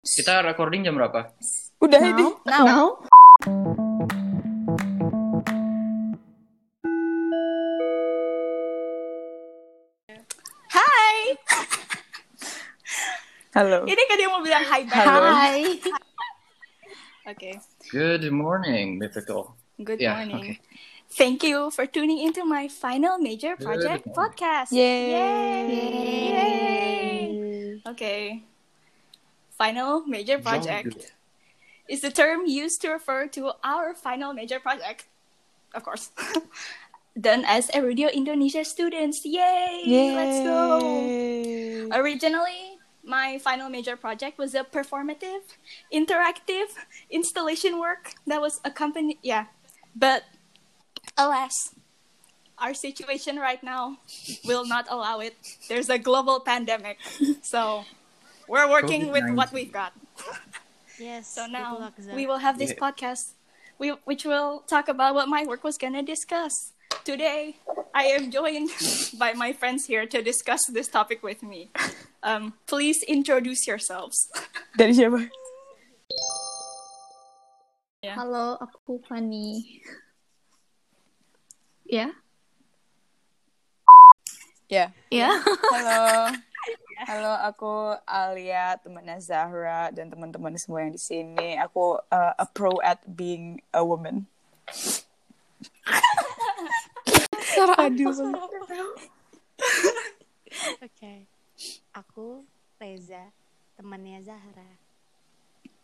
Kita recording jam berapa? Udah ini. Now, now. Hai. Halo. Ini kan dia mau bilang hi back. Halo. Hi. Oke. Good morning, mythical. Good Yeah, morning. okay. Thank you for tuning into my final major project podcast. Yay. Yay. Okay. Final major project is the term used to refer to our final major project. Of course. Done as a Radio Indonesia students. Yay! Let's go! Originally, my final major project was a performative, interactive installation work that was accompanied. Yeah, but alas, our situation right now will not allow it. There's a global pandemic, so we're working with what we've got. Yes. So now luck, we will have this Yeah. podcast, we, which will talk about what my work was gonna discuss. Today, I am joined by my friends here to discuss this topic with me. Um, please introduce yourselves. Dari siapa? Yeah. Halo, aku Fanny. Ya? Ya. Ya. Halo. Halo, aku Alia, temannya Zahra dan teman-teman semua yang di sini. Aku uh, a pro at being a woman. Aduh. Oke. Aku Reza, temannya Zahra.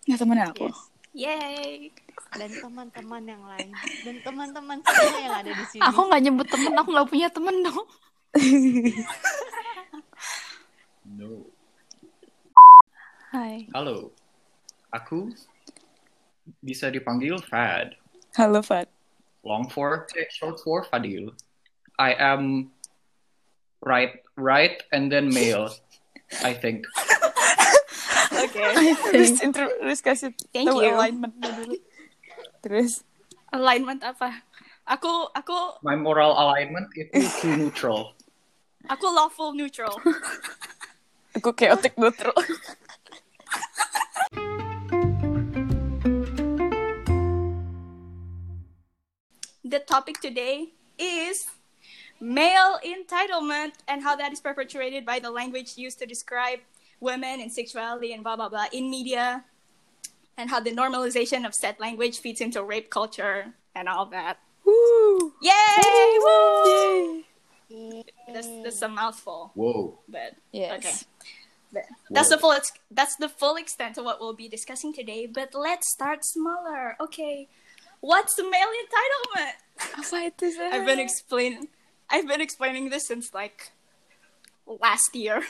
Nah, temannya aku. Yes. Yay! Dan teman-teman yang lain. Dan teman-teman semua yang ada di sini. Aku nggak nyebut temen, aku nggak punya temen dong. No. Hai. Halo. Aku bisa dipanggil Fad. Halo, Fat. Long for, eh, short for Fadil. I am right, right, and then male. I think. Okay. Terus intro, terus kasih Thank tahu you. alignment-nya dulu. Terus Alignment apa? Aku aku My moral alignment itu too neutral. aku lawful neutral. chaotic neutral. The topic today is male entitlement and how that is perpetuated by the language used to describe women and sexuality and blah blah blah in media and how the normalization of said language feeds into rape culture and all that. Woo! Yay! Woo! Yeay. That's, that's a mouthful, Whoa. but Yes. Okay. But that's the full ex- that's the full extent of what we'll be discussing today. But let's start smaller. Okay, what's the male entitlement? Apa itu, Zahra? I've been explaining I've been explaining this since like last year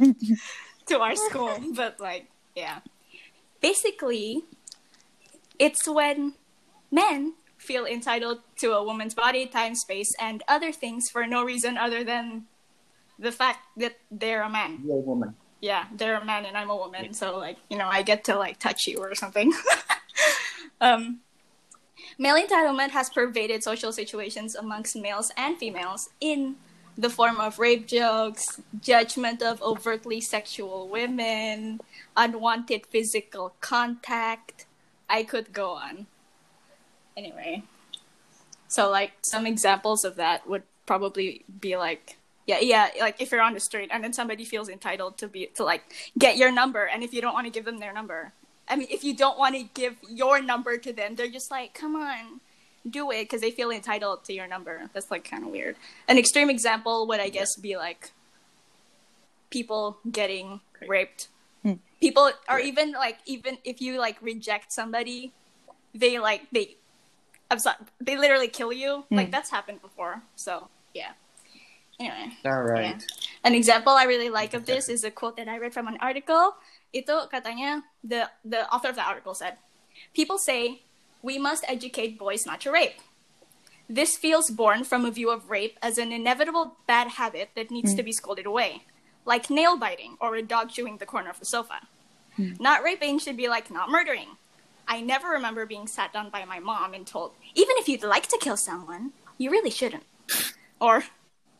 to our school, but like yeah. Basically, it's when men feel entitled to a woman's body, time, space, and other things for no reason other than the fact that they're a man. You're a woman. Yeah, they're a man and I'm a woman, so like, you know, I get to like touch you or something. um Male entitlement has pervaded social situations amongst males and females in the form of rape jokes, judgment of overtly sexual women, unwanted physical contact. I could go on. Anyway. So like some examples of that would probably be like yeah, yeah, like if you're on the street and then somebody feels entitled to be to like get your number and if you don't want to give them their number, I mean, if you don't want to give your number to them, they're just like, come on, do it because they feel entitled to your number. That's like kind of weird. An extreme example would, I guess, be like people getting raped. Hmm. People, or even like, even if you like reject somebody, they like, they, I'm sorry, they literally kill you. Like, Hmm. that's happened before. So, yeah. Anyway. All right. Yeah. An example I really like of this is a quote that I read from an article. Ito katanya the the author of the article said, "People say we must educate boys not to rape. This feels born from a view of rape as an inevitable bad habit that needs to be scolded away, like nail biting or a dog chewing the corner of the sofa. Not raping should be like not murdering. I never remember being sat down by my mom and told, even if you'd like to kill someone, you really shouldn't. Or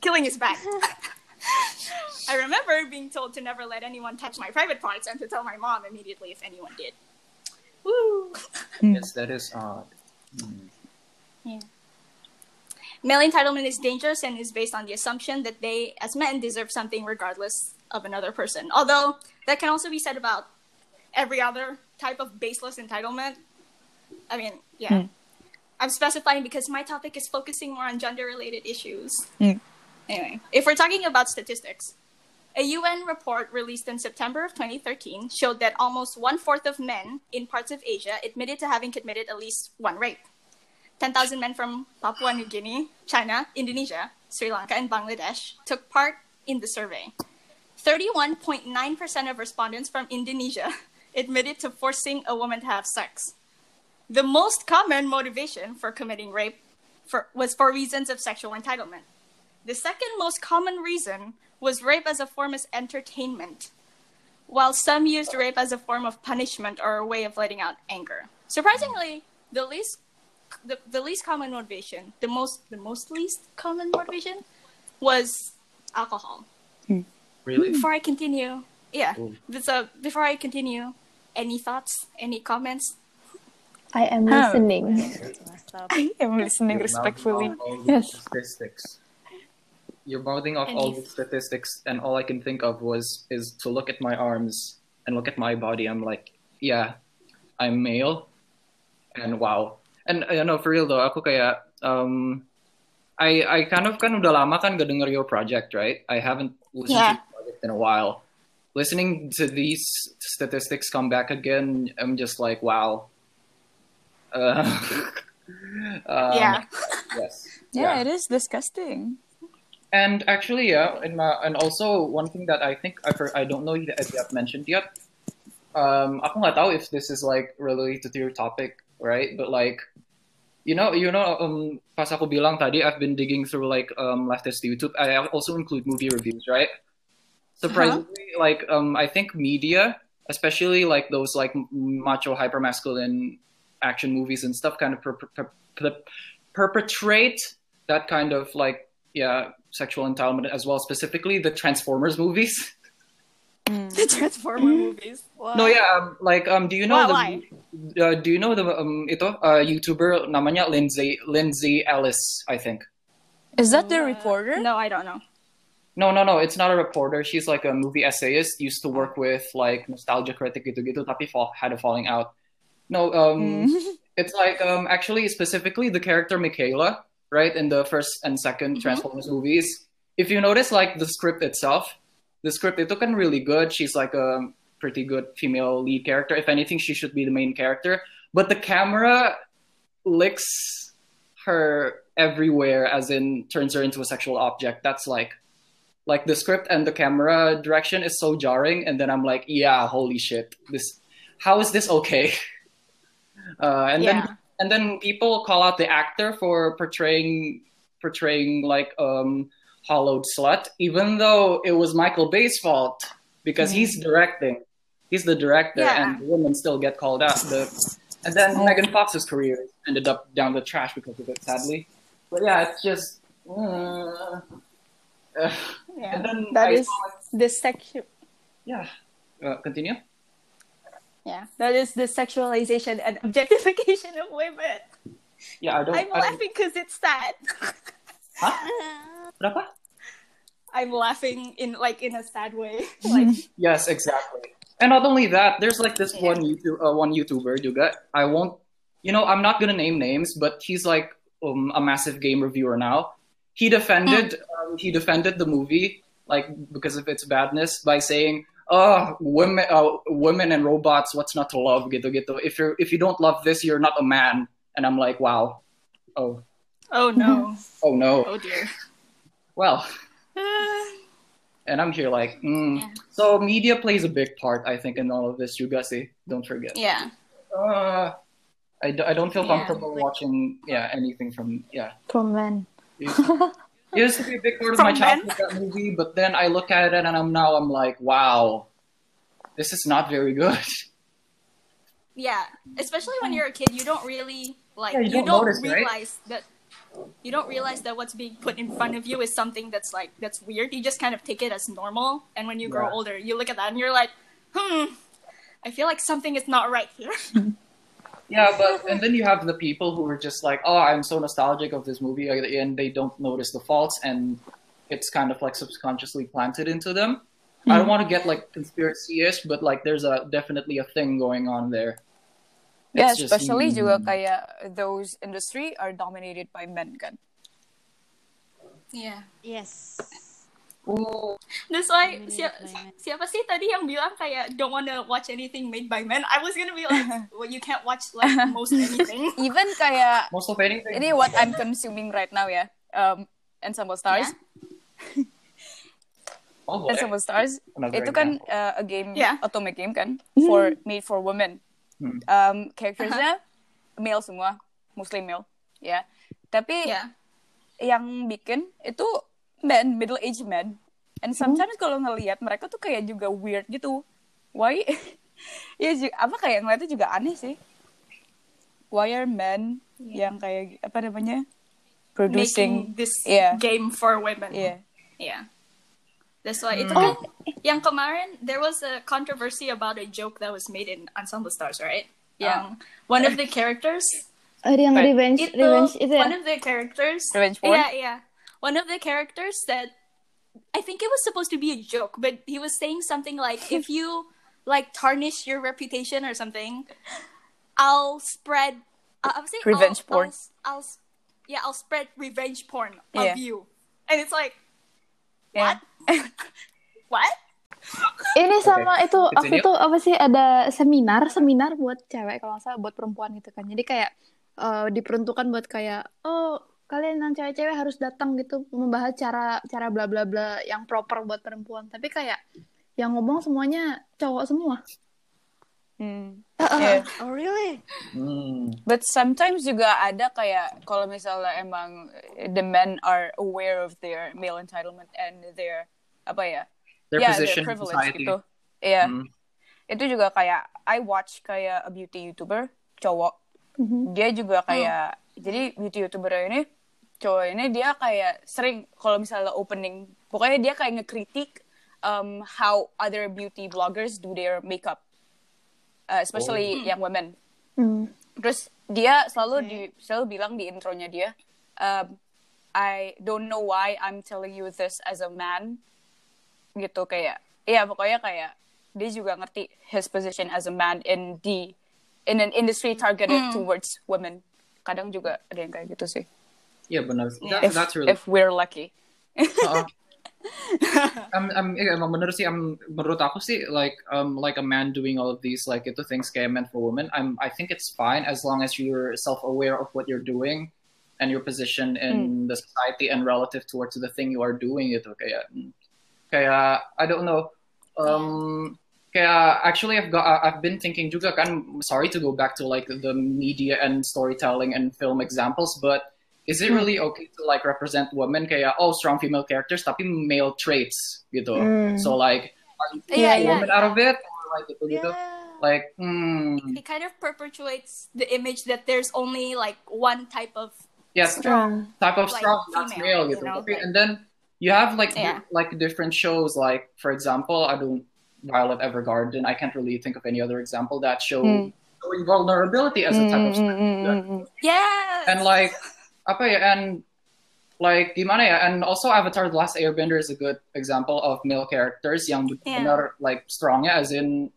killing is bad. I remember being told to never let anyone touch my private parts and to tell my mom immediately if anyone did. Woo! Yes, that is odd. Mm. Male entitlement is dangerous and is based on the assumption that they, as men, deserve something regardless of another person. Although that can also be said about every other type of baseless entitlement. I mean, yeah. Mm. I'm specifying because my topic is focusing more on gender related issues. Mm. Anyway, if we're talking about statistics, a UN report released in September of 2013 showed that almost one fourth of men in parts of Asia admitted to having committed at least one rape. 10,000 men from Papua New Guinea, China, Indonesia, Sri Lanka, and Bangladesh took part in the survey. 31.9% of respondents from Indonesia admitted to forcing a woman to have sex. The most common motivation for committing rape for, was for reasons of sexual entitlement. The second most common reason was rape as a form of entertainment, while some used rape as a form of punishment or a way of letting out anger. Surprisingly, the least the, the least common motivation, the most the most least common motivation was alcohol. Hmm. Really? Before I continue, yeah. Ooh. So before I continue, any thoughts, any comments? I am Huh. listening. I'm listening You're respectfully. mouthing off all Yes. statistics. You're mouthing off all the statistics, and all I can think of was is to look at my arms and look at my body. I'm like, yeah, I'm male, and wow. And you know, for real though, aku kayak, um, I I kind of kan udah lama kan gak denger your project, right? I haven't listened Yeah. to your project in a while. Listening to these statistics come back again, I'm just like, wow. Uh, um, yeah. Yes. Yeah, it is disgusting. And actually, yeah, and my, and also one thing that I think I've heard, I don't know if you have mentioned yet. Um, aku nggak tahu if this is like related to your topic, right? But like, you know, you know, um, pas aku bilang tadi, I've been digging through like um leftist YouTube. I also include movie reviews, right? Surprisingly, like um, I think media, especially like those like macho hypermasculine action movies and stuff, kind of per- per- per- perpetrate that kind of like yeah sexual entitlement as well specifically the transformers movies the Transformer movies. Wah. no yeah um, like um do you know Why- the uh, do you know the um ito uh, youtuber namanya lindsay lindsay ellis i think Is that the Uh, reporter? No, I don't know. No no no it's not a reporter she's like a movie essayist used to work with like nostalgia critic gitu gitu tapi fall, had a falling out no um Mm. it's like um actually specifically the character Mikaela, right, in the first and 2nd Transformers movies. If you notice like the script itself, the script it took really good. She's like a pretty good female lead character. If anything, she should be the main character. But the camera licks her everywhere, as in turns her into a sexual object. That's like like the script and the camera direction is so jarring and then i'm like yeah holy shit this how is this okay? Uh, and then and then people call out the actor for portraying portraying like um hollowed slut even though it was michael bay's fault because he's directing. He's the director Yeah. and the women still get called out the and then megan fox's career ended up down the trash because of it sadly. But yeah it's just uh, uh, Yeah. and then That I is saw- the sexual. yeah uh, continue Yeah, that is the sexualization and objectification of women. yeah i don't I'm I don't- laughing because it's sad. Hah? Berapa? I'm laughing in like in a sad way. like Yes, exactly. And not only that, there's like this Yeah. one YouTube, uh, one YouTuber juga. I won't, you know, I'm not gonna name names, but he's like um, a massive game reviewer now. He defended, um, he defended the movie like because of its badness by saying, "Oh, women, uh, women and robots, what's not to love?" Gitu gitu. If you're if you don't love this, you're not a man. And I'm like, wow, oh, oh no, oh no. oh dear. Well, and I'm here like, mm. Yeah. so media plays a big part, I think, in all of this. You guys, see, don't forget. yeah, Uh, I, d- I don't feel Yeah, comfortable like- watching yeah anything from yeah. From men. It used, to be a big part of my childhood that movie, but then I look at it and I'm now I'm like, wow, this is not very good. yeah. Especially when you're a kid, you don't really like Yeah, you you, don't don't, notice, right? realize that you don't realize that what's being put in front of you is something that's like that's weird. You just kind of take it as normal, and when you grow Yeah. older, you look at that and you're like, hmm, I feel like something is not right here. Yeah, but and then you have the people who are just like, oh, I'm so nostalgic of this movie, uh, and they don't notice the faults, and it's kind of like subconsciously planted into them. I don't mm-hmm. want to get like conspiracy-ish, but like there's a definitely a thing going on there. Yeah, It's just- especially juga kayak those industry are dominated by men kan. yeah. Yes. Oh, That's why siapa, siapa sih tadi yang bilang kayak don't wanna watch anything made by men? I was gonna be like, well, you can't watch like most anything. Even kayak most of anything. ini what I'm consuming right now ya. Um, Ensemble Stars. Oh, boleh. Ensemble Stars Another itu kan uh, a game Yeah. otome game kan for made for women. Hmm. Um, charactersnya male semua, Muslim male, ya. Tapi yeah. yang bikin itu men, middle age men. And sometimes kalau ngelihat mereka tuh kayak juga weird gitu. Why? ya ju- apa kayak ngeliatnya juga aneh sih. Why are men yang kayak apa namanya producing? Making this Yeah. game for women. Yeah. Yeah. That's why itu Hmm. kan yang kemarin there was a controversy about a joke that was made in Ensemble Stars, right? Yeah. Yang one of the characters Ada yang Right. revenge, itu revenge itu ya. one of the characters Revenge porn? Yeah, yeah. One of the characters said I think it was supposed to be a joke, but he was saying something like if you like tarnish your reputation or something, I'll spread uh, I was saying Revenge I'll, porn. I'll, I'll yeah, I'll spread revenge porn Yeah. of you. And it's like Yeah. what? Ini sama itu waktu Continue. itu apa sih ada seminar seminar buat cewek kalau nggak salah buat perempuan gitu kan. Jadi kayak eh, diperuntukkan buat kayak oh kalian yang cewek-cewek harus datang gitu membahas cara cara bla bla bla yang proper buat perempuan. Tapi kayak yang ngomong semuanya cowok semua. Hmm. Uh-uh. Yeah. Oh really? Hmm. But sometimes juga ada kayak kalau misalnya emang the men are aware of their male entitlement and their apa ya? Their yeah, position their privilege society. gitu. Iya. Hmm. Itu juga kayak I watch kayak a beauty YouTuber cowok. Mhm. Dia juga kayak jadi beauty YouTuber ini cowok ini dia kayak sering kalau misalnya opening pokoknya dia kayak ngekritik um, how other beauty bloggers do their makeup. Uh, especially young women. Hmm. Terus dia selalu Oke. di selalu bilang di intronya dia, um, I don't know why I'm telling you this as a man, gitu kayak, iya pokoknya kayak dia juga ngerti his position as a man in the in an industry targeted towards women. Kadang juga ada yang kayak gitu sih. Yeah, benar. That, If that's really. if we're lucky. Uh, I'm, I'm, emang bener sih. I'm, menurut aku sih, like, um, like a man doing all of these, like, itu things kayak meant for women. I'm, I think it's fine as long as you're self-aware of what you're doing and your position in the society and relative towards the thing you are doing. Itu kayak, mm, kayak, I don't know. Um, kayak actually I've got I've been thinking juga kan. Sorry to go back to like the media and storytelling and film examples, but is it really okay to like represent women? Kayak oh strong female characters tapi male traits gitu. Hmm. so like are you taking Yeah, a yeah, woman out of it or like gitu gitu? Like hmm. It kind of perpetuates the image that there's only like one type of yes. Strong. type of like, strong that's female, male you gitu. know, Tapi- like- and then you have like di- Yeah. like different shows like for example I don't Violet Evergarden I can't really think of any other example that show Hmm. showing vulnerability as a type of Mm, mm, mm, mm, mm. and like apa ya and like gimana ya and also Avatar: The Last Airbender is a good example of male characters yang benar like strongnya as in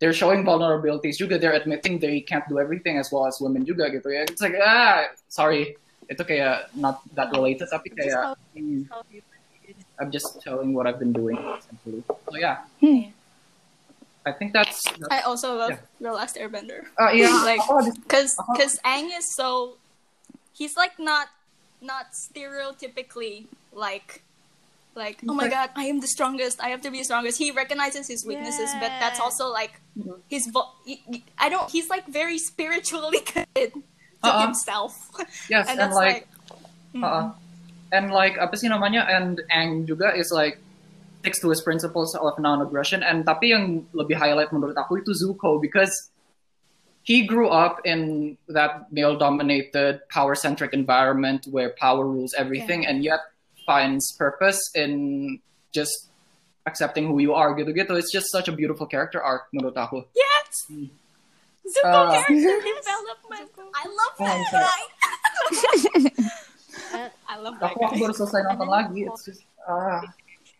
they're showing vulnerabilities juga they're admitting they can't do everything as well as women juga gitu ya. It's like ah sorry. Itu kayak not that related tapi Just kayak how- hmm, how you- I'm just telling what I've been doing essentially. So yeah. Hmm. I think that's, that's I also love Yeah. The Last Airbender. uh, yeah. Like- ako, Cause, Uh-huh. cause Aang is so, he's like not, not stereotypically like, like oh my god, I am the strongest. I have to be the strongest. He recognizes his weaknesses, but that's also like Mhm. his. Vo- y- y- I don't. He's like very spiritually committed to Uh-uh. himself, yes and and, that's like like. mm. Uh-uh. And like apa sih namanya? And Aang juga is like sticks to his principles of non-aggression. And tapi yang lebih highlight menurut aku itu Zuko because he grew up in that male-dominated, power-centric environment where power rules everything, and yet finds purpose in just accepting who you are. Gitu gitu. It's just such a beautiful character arc menurut aku. Yes. Zuko Uh, character development. I love Oh, that I'm guy. Uh, I love that Aku aku guy. baru selesai nonton lagi. It's just ah,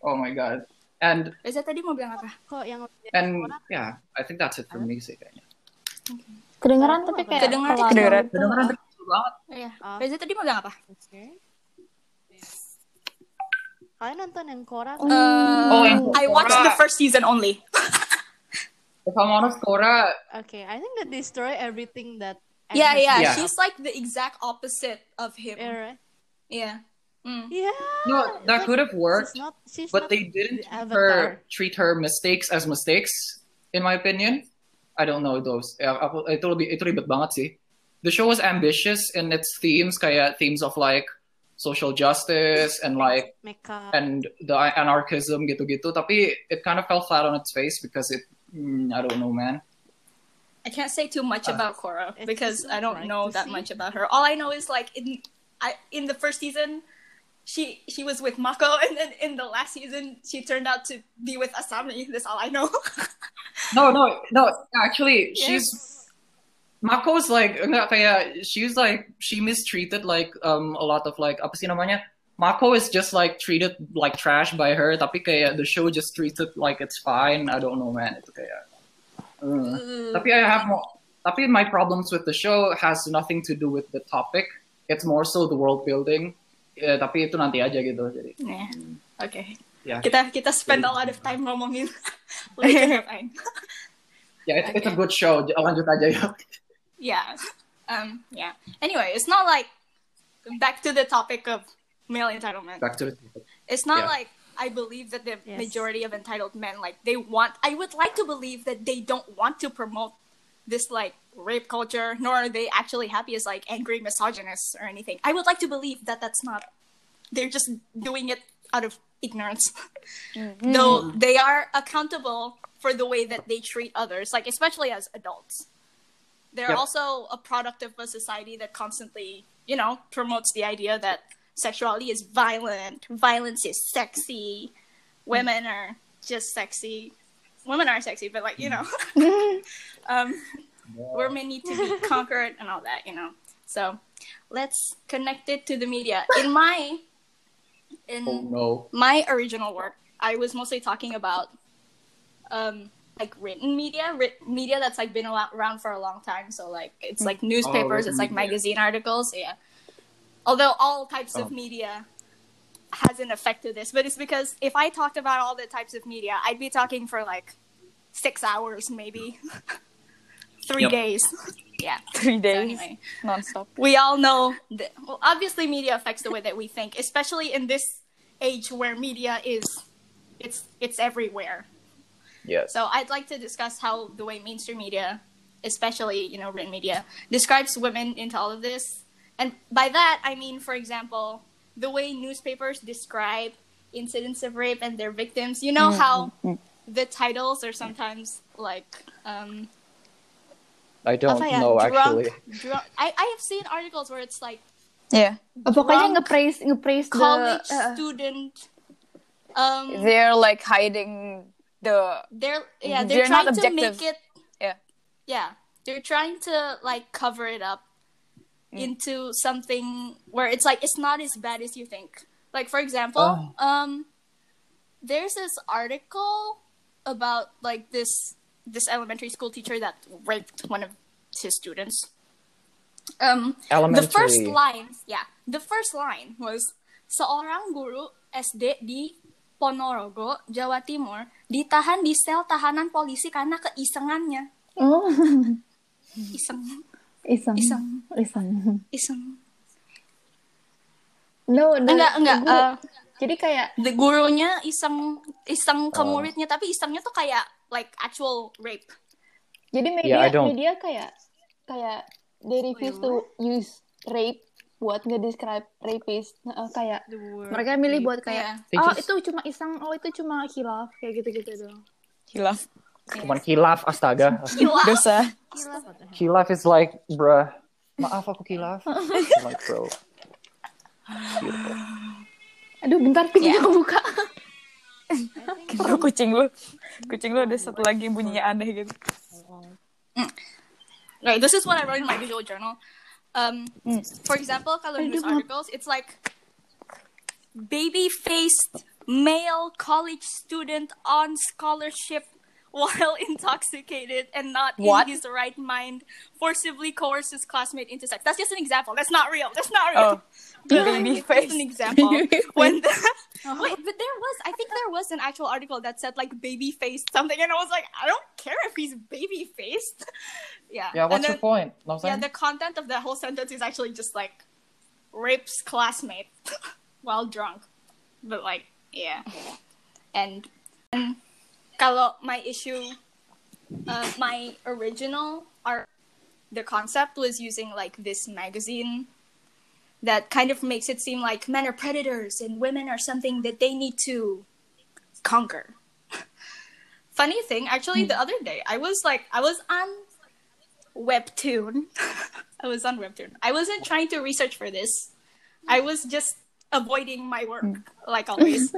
oh my god. And Reza tadi mau bilang apa? kok yang and yeah, I think that's it for me sih kayaknya. Kedengeran tapi kayak Kedengeran, pelan kedengeran. gitu. Kedengeran tapi seru banget. Iya. Ah. Reza tadi mau bilang apa? Oke. Kalian nonton yang Korra? Uh, Oh, yang I watched Korra. the first season only. If I'm honest, Korra, Okay, I think that destroy everything that. Yeah, yeah, Yeah. She's like the exact opposite of him. Yeah, right? Yeah. Mm. Yeah. no, that like, could have worked, She's not. She's but not they didn't the treat her treat her mistakes as mistakes, in my opinion. I don't know those. Yeah, aku, itu lebih itu ribet banget sih. The show was ambitious in its themes, kayak themes of like social justice and like Mecha. and the anarchism gitu-gitu. Tapi it kind of fell flat on its face because it, mm, I don't know, man. I can't say too much Uh, about Korra because I don't right know to that see. much about her. All I know is like in I in the first season, she she was with Mako, and then in the last season, she turned out to be with Asami. That's all I know. No, no, no. Actually, Yes. she's Mako's like kayak she's like she mistreated like um a lot of like apa sih namanya? Mako is just like treated like trash by her, tapi kayak the show just treats it like it's fine. I don't know, man. Itu kayak. uh. Tapi I have more. Tapi my problems with the show has nothing to do with the topic. It's more so the world building. Ya, tapi itu nanti aja gitu. Jadi yeah. Okay. ya, Kita kita spend a lot of time ngomongin later. fine. ya it's, it's a good show. Lanjut aja ya. yeah. Um. Yeah. Anyway, it's not like back to the topic of male entitlement. Back to the topic. It's not Yeah. like I believe that the Yes. majority of entitled men like they want I would like to believe that they don't want to promote this like rape culture nor are they actually happy as like angry misogynists or anything. I would like to believe that that's not they're just doing it out of ignorance. Though they are accountable for the way that they treat others like especially as adults. They're Yep. also a product of a society that constantly, you know, promotes the idea that sexuality is violent, violence is sexy, women are just sexy. Women are sexy, but like, you know, um, women need to be conquered and all that, you know. So let's connect it to the media. In my in Oh no. my original work, I was mostly talking about um like written media, writ- media that's like been a lot, around for a long time. So like it's like newspapers, written it's like media. magazine articles, yeah. Although all types Oh. of media has an effect to this, but it's because if I talked about all the types of media, I'd be talking for like six hours, maybe three Yep. days. Yeah. Three So days anyway, nonstop. we all know that well obviously media affects the way that we think especially in this age where media is it's it's everywhere Yes. so i'd like to discuss how the way mainstream media especially you know written media describes women into all of this and by that i mean for example the way newspapers describe incidents of rape and their victims you know how the titles are sometimes like um I don't apa ya, know drunk, actually. drunk. I, I have seen articles where it's like Yeah, Oh, pokoknya Drunk nge-praise nge-praise the college uh, student um they're like hiding the they're yeah they're, They're not trying to make it Yeah. yeah they're trying to like cover it up into something where it's like it's not as bad as you think like for example um there's this article about like this this elementary school teacher that raped one of his students um the first Elementary. line, yeah, the first line was seorang guru SD di Ponorogo, Jawa Timur, ditahan di sel tahanan polisi karena keisengannya. oh Iseng, iseng Iseng. iseng iseng. no the- Enggak, enggak. the guru- eh, jadi kayak the gurunya iseng, iseng ke Oh. muridnya, tapi isengnya tuh kayak like actual rape. jadi media Yeah, I don't- media kayak kayak they refuse to use rape buat nge-describe rapist Nah, kayak mereka milih buat kayak Yeah. They oh itu cuma iseng oh itu cuma hilaf kayak gitu gitu doang hilaf. Cuman kilaf, astaga. Dosa. Kilaf is like, bruh. Maaf aku kilaf. like, bro. Beautiful. Aduh, bentar pintunya Ya. kebuka. Kucing lu. Kucing lu ada satu lagi yang bunyinya aneh gitu. Right, this is what I wrote in my visual journal. Um, for example, kalau news articles, it's like baby-faced male college student on scholarship while intoxicated and not What? in his right mind forcibly coerces classmate into sex. That's just an example. That's not real. That's not real. Oh, But baby it's just an example. when the, Uh-huh. wait, but there was, I think there was an actual article that said like baby faced something, and I was like, I don't care if he's baby faced. yeah. Yeah, what's and your point? Know Yeah, the content of that whole sentence is actually just like rapes classmate while drunk, but like yeah, and, and kalau my issue, uh, my original art, the concept was using like this magazine that kind of makes it seem like men are predators and women are something that they need to conquer. Funny thing, actually, the other day I was like, I was on Webtoon. I was on Webtoon. I wasn't trying to research for this. I was just avoiding my work, like always.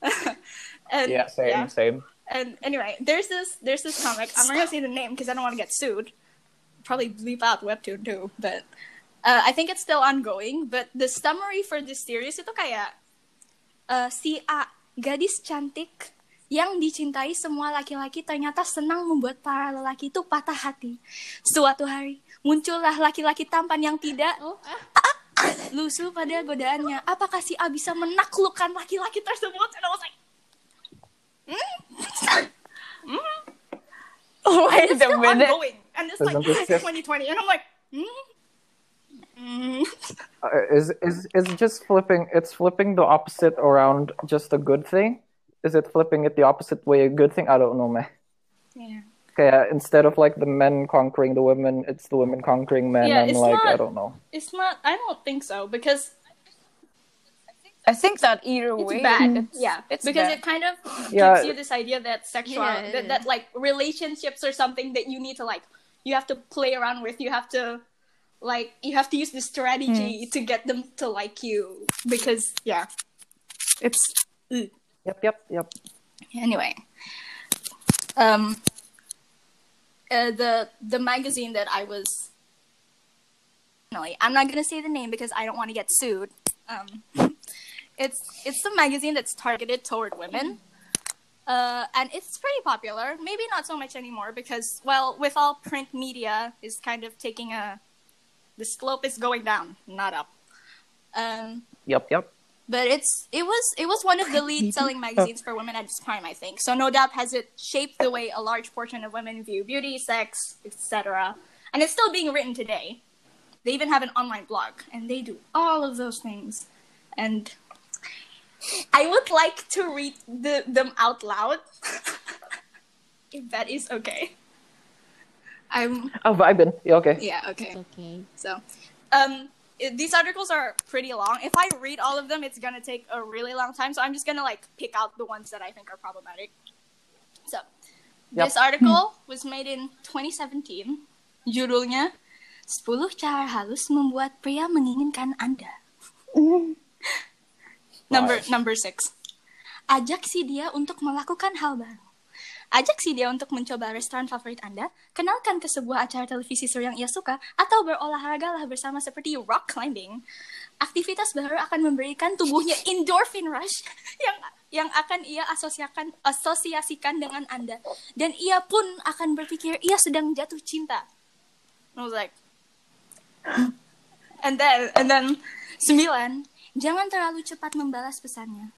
and, Yeah, same, same. And anyway, there's this there's this comic. I'm not gonna say the name because I don't want to get sued. Probably bleep out Webtoon too, but uh, I think it's still ongoing. But the summary for this series itu kayak uh, si A, gadis cantik yang dicintai semua laki-laki ternyata senang membuat para lelaki itu patah hati. Suatu hari muncullah laki-laki tampan yang tidak lusuh pada godaannya. Apakah si A bisa menaklukkan laki-laki tersebut? And I still minute. ongoing. And it's like Isn't this just- 2020. And I'm like, hmm? Mm. Uh, is is is it just flipping? It's flipping the opposite around. Just a good thing. Is it flipping it the opposite way? A good thing? I don't know, man. Yeah. Okay, uh, instead of like the men conquering the women, it's the women conquering men. Yeah, and it's like I not- don't know. It's not, I don't think so because I think that either it's way, bad. it's- yeah. it's because bad. it kind of Yeah. gives you this idea that sexual, Yeah, that, yeah. that like relationships are something that you need to like, you have to play around with. You have to, like, you have to use this strategy to get them to like you because, yeah. It's, ugh. Yep, yep, yep. anyway um uh, the the magazine that i was no i'm not gonna say the name because i don't want to get sued um it's it's the magazine that's targeted toward women uh, and it's pretty popular maybe not so much anymore because well with all print media is kind of taking a the slope is going down not up um Yep, yep. but it's it was it was one of the lead selling magazines for women at its time, I think. So no doubt has it shaped the way a large portion of women view beauty, sex, etc. And it's still being written today. They even have an online blog, and they do all of those things. And I would like to read the, them out loud, if that is okay. I'm Oh, vibing. Yeah, okay. yeah okay. It's okay. So, um, these articles are pretty long. If I read all of them, it's gonna take a really long time. So I'm just gonna like pick out the ones that I think are problematic. So, Yep. this article was made in 2017. Judulnya 10 cara halus membuat pria menginginkan Anda. number number six. Ajak si dia untuk melakukan hal baru. Ajak si dia untuk mencoba restoran favorit Anda, kenalkan ke sebuah acara televisi seru yang ia suka, atau berolahragalah bersama seperti rock climbing. Aktivitas baru akan memberikan tubuhnya endorphin rush yang yang akan ia asosiasikan asosiasikan dengan Anda dan ia pun akan berpikir ia sedang jatuh cinta. I was like, and then and then sembilan, jangan terlalu cepat membalas pesannya.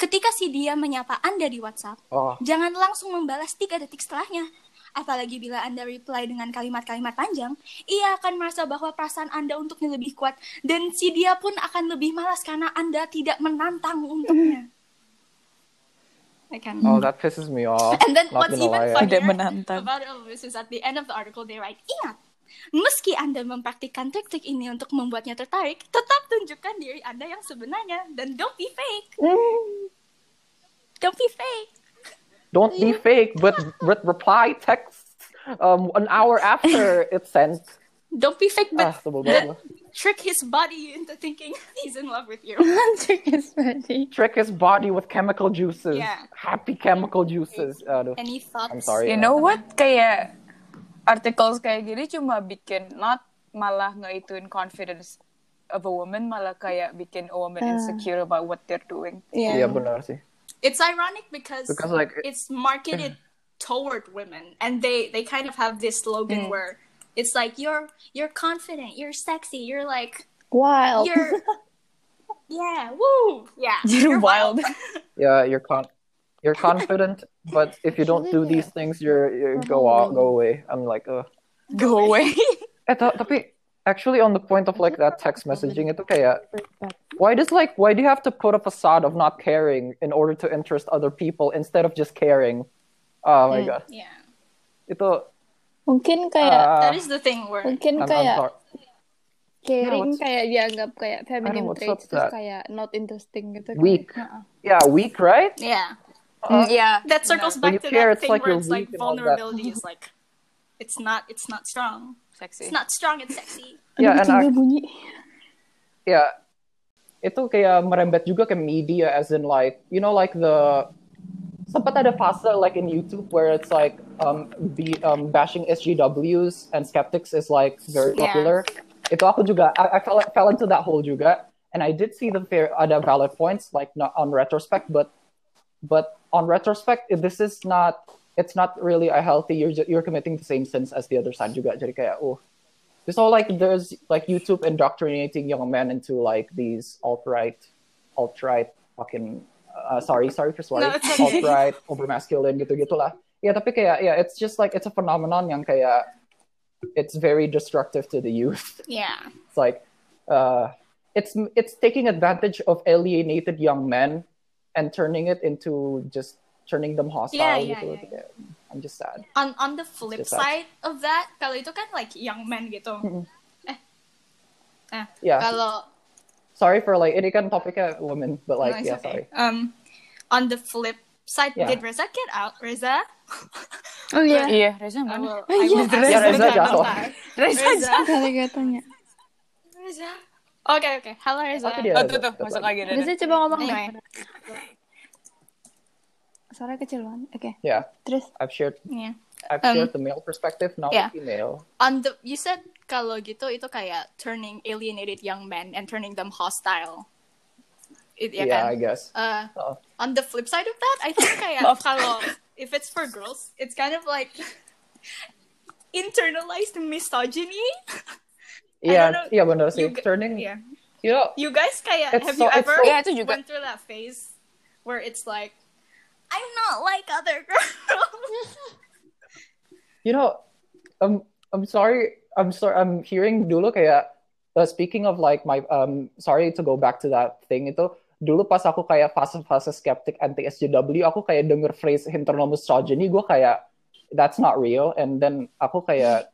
Ketika si dia menyapa Anda di WhatsApp, Oh, Jangan langsung membalas tiga detik setelahnya. Apalagi bila Anda reply dengan kalimat-kalimat panjang, ia akan merasa bahwa perasaan Anda untuknya lebih kuat dan si dia pun akan lebih malas karena Anda tidak menantang untuknya. I can. oh, that pisses me off. And then Not what's even funnier about all this is at the end of the article they write, ingat, meski Anda mempraktikkan trik-trik ini untuk membuatnya tertarik, tetap tunjukkan diri Anda yang sebenarnya dan don't be fake. Don't be fake. don't be fake, but but reply text um an hour after it's sent. Don't be fake, Ah, but banget. trick his body into thinking he's in love with you. Trick is ready. Trick his body with chemical juices. Yeah. Happy chemical juices. Aduh. Any thoughts? I'm sorry. You know what? Kayak articles kayak gini cuma bikin not malah ngeituin confidence of a woman, malah kayak bikin a woman ah. insecure about what they're doing. Iya benar sih. It's ironic because, Because like it's marketed toward women, and they they kind of have this slogan mm. where it's like you're you're confident, you're sexy, you're like Wild. you're yeah, woo, yeah, You're wild. yeah, you're con you're confident, but if you don't do these things, you're, you go out, go away. I'm like, uh. Go away. Eh, ta- tapi actually on the point of like that text messaging itu kayak why does like why do you have to put a facade of not caring in order to interest other people instead of just caring? Oh my god. yeah. Itu Mungkin kayak uh, That is the thing where mungkin I'm, I'm kayak sorry. caring what's- kayak dianggap kayak feminine what's traits up terus that? kayak not interesting gitu. Weak. Heeh. Yeah, weak, right? yeah, Mm, yeah. that circles When back to care, that thing like where it's like weak and all that. vulnerability is like it's not it's not strong. Sexy. It's not strong. It's sexy. Yeah, Aduh, and kucingnya ac- bunyi. yeah, itu kayak merembet juga ke media as in like you know like the sempat ada fase like in YouTube where it's like um be um bashing SJWs and skeptics is like very Yeah. popular. Itu aku juga I, I fell fell into that hole juga and I did see the fair ada valid points like not on retrospect but but on retrospect this is not it's not really a healthy you're you're committing the same sins as the other side juga jadi kayak oh it's all like there's like YouTube indoctrinating young men into like these alt right, alt right fucking uh, sorry sorry for swearing No, alt right over masculine gitu gitulah. yeah tapi kayak yeah it's just like it's a phenomenon yang kayak it's very destructive to the youth. Yeah. It's like uh it's it's taking advantage of alienated young men and turning it into just turning them hostile Yeah, yeah, gitu. yeah, Kayak, I'm just sad. On on the flip side of that, kalau itu kan like young men gitu. Eh. Eh. Yeah. Kalau Sorry for like ini kan topiknya women, but like no, yeah, okay. sorry. Um, on the flip side, Yeah. did Reza get out? Reza? Oh iya. Iya, Reza I mana? Oh, I will yeah. ask Yeah, Reza Reza jatuh. Reza. Reza. Gara-garanya. Reza. Okay, okay. Hello, Reza. Tapi dia Oh, tuh, tuh. Masuk lagi. Reza coba ngomong Anyway. Suara kecil banget. Oke. Yeah, Terus I've shared Yeah. I've Um, shared the male perspective, now yeah. the female. On the you said kalau gitu itu kayak turning alienated young men and turning them hostile. It, ya Yeah, kan? I guess. Uh, Oo. on the flip side of that, I think kayak kalau if it's for girls, it's kind of like internalized misogyny. Iya, iya benar sih. You Turning, Yeah. you know, You guys kayak have so- you ever so- Yeah, itu juga. went through that phase where it's like I'm not like other girls. you know, um, I'm sorry, I'm sorry, I'm hearing dulu kayak, uh, speaking of like my, um, sorry to go back to that thing itu, dulu pas aku kayak fase-fase skeptic anti SJW, aku kayak denger phrase internal misogyny, gue kayak, that's not real, and then aku kayak,